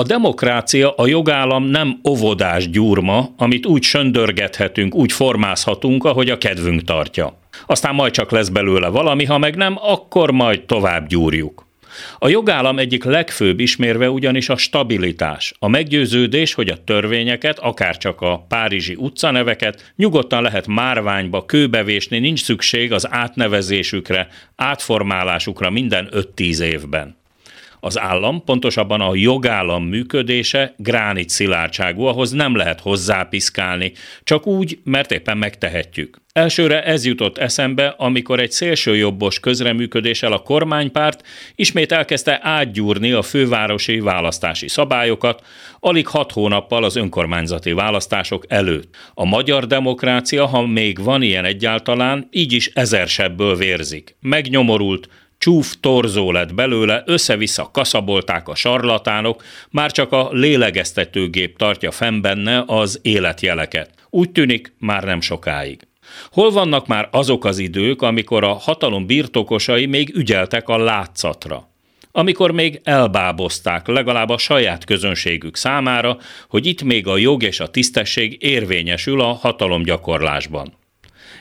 A demokrácia, a jogállam nem óvodás gyurma, amit úgy söndörgethetünk, úgy formázhatunk, ahogy a kedvünk tartja. Aztán majd csak lesz belőle valami, ha meg nem, akkor majd tovább gyúrjuk. A jogállam egyik legfőbb ismérve ugyanis a stabilitás, a meggyőződés, hogy a törvényeket, akár csak a párizsi utcaneveket nyugodtan lehet márványba kőbevésni, nincs szükség az átnevezésükre, átformálásukra minden 5-10 évben. Az állam, pontosabban a jogállam működése gránit szilárdságú, ahhoz nem lehet hozzápiszkálni, csak úgy, mert éppen megtehetjük. Elsőre ez jutott eszembe, amikor egy szélsőjobbos közreműködéssel a kormánypárt ismét elkezdte átgyúrni a fővárosi választási szabályokat, alig hat hónappal az önkormányzati választások előtt. A magyar demokrácia, ha még van ilyen egyáltalán, így is ezersebből vérzik. Megnyomorult, Csúf torzó lett belőle, össze-vissza kaszabolták a sarlatánok, már csak a lélegeztetőgép tartja fenn benne az életjeleket. Úgy tűnik, már nem sokáig. Hol vannak már azok az idők, amikor a hatalom birtokosai még ügyeltek a látszatra? amikor még elbábozták legalább a saját közönségük számára, hogy itt még a jog és a tisztesség érvényesül a hatalomgyakorlásban.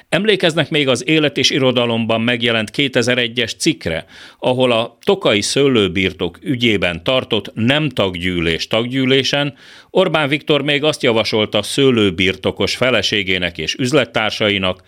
Emlékeznek még az Élet és Irodalomban megjelent 2001-es cikkre, ahol a Tokai szőlőbirtok ügyében tartott nem taggyűlés taggyűlésen Orbán Viktor még azt javasolta szőlőbirtokos feleségének és üzlettársainak,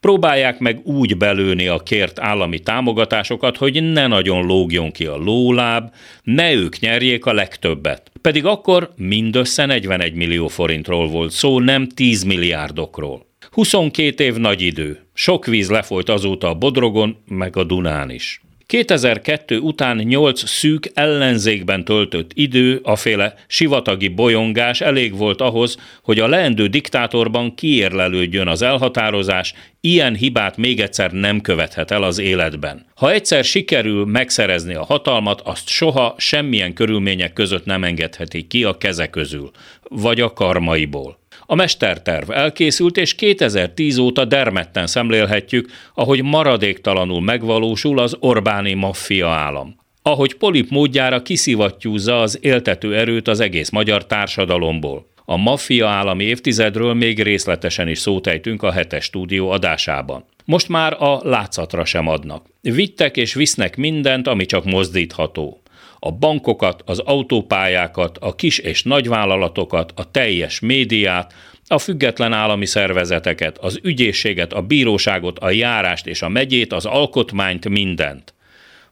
próbálják meg úgy belőni a kért állami támogatásokat, hogy ne nagyon lógjon ki a lóláb, ne ők nyerjék a legtöbbet. Pedig akkor mindössze 41 millió forintról volt szó, nem 10 milliárdokról. 22 év nagy idő. Sok víz lefolyt azóta a Bodrogon, meg a Dunán is. 2002 után 8 szűk ellenzékben töltött idő, a féle sivatagi bolyongás elég volt ahhoz, hogy a leendő diktátorban kiérlelődjön az elhatározás, ilyen hibát még egyszer nem követhet el az életben. Ha egyszer sikerül megszerezni a hatalmat, azt soha semmilyen körülmények között nem engedheti ki a keze közül, vagy a karmaiból. A mesterterv elkészült, és 2010 óta dermedten szemlélhetjük, ahogy maradéktalanul megvalósul az Orbáni maffia állam. Ahogy polip módjára kiszivattyúzza az éltető erőt az egész magyar társadalomból. A maffia állami évtizedről még részletesen is szótejtünk a hetes stúdió adásában. Most már a látszatra sem adnak. Vittek és visznek mindent, ami csak mozdítható a bankokat, az autópályákat, a kis és nagyvállalatokat, a teljes médiát, a független állami szervezeteket, az ügyészséget, a bíróságot, a járást és a megyét, az alkotmányt, mindent.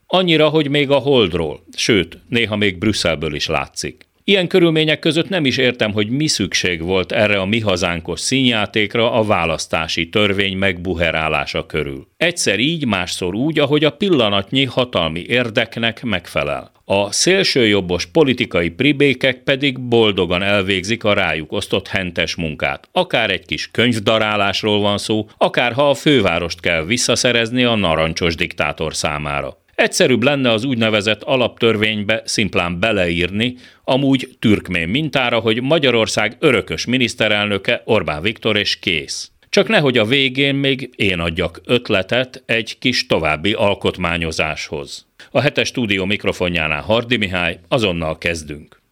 Annyira, hogy még a Holdról, sőt, néha még Brüsszelből is látszik. Ilyen körülmények között nem is értem, hogy mi szükség volt erre a mi hazánkos színjátékra a választási törvény megbuherálása körül. Egyszer így, másszor úgy, ahogy a pillanatnyi hatalmi érdeknek megfelel. A szélsőjobbos politikai pribékek pedig boldogan elvégzik a rájuk osztott hentes munkát. Akár egy kis könyvdarálásról van szó, akár ha a fővárost kell visszaszerezni a narancsos diktátor számára. Egyszerűbb lenne az úgynevezett alaptörvénybe szimplán beleírni, amúgy türkmén mintára, hogy Magyarország örökös miniszterelnöke Orbán Viktor és kész. Csak nehogy a végén még én adjak ötletet egy kis további alkotmányozáshoz. A hetes stúdió mikrofonjánál Hardi Mihály, azonnal kezdünk.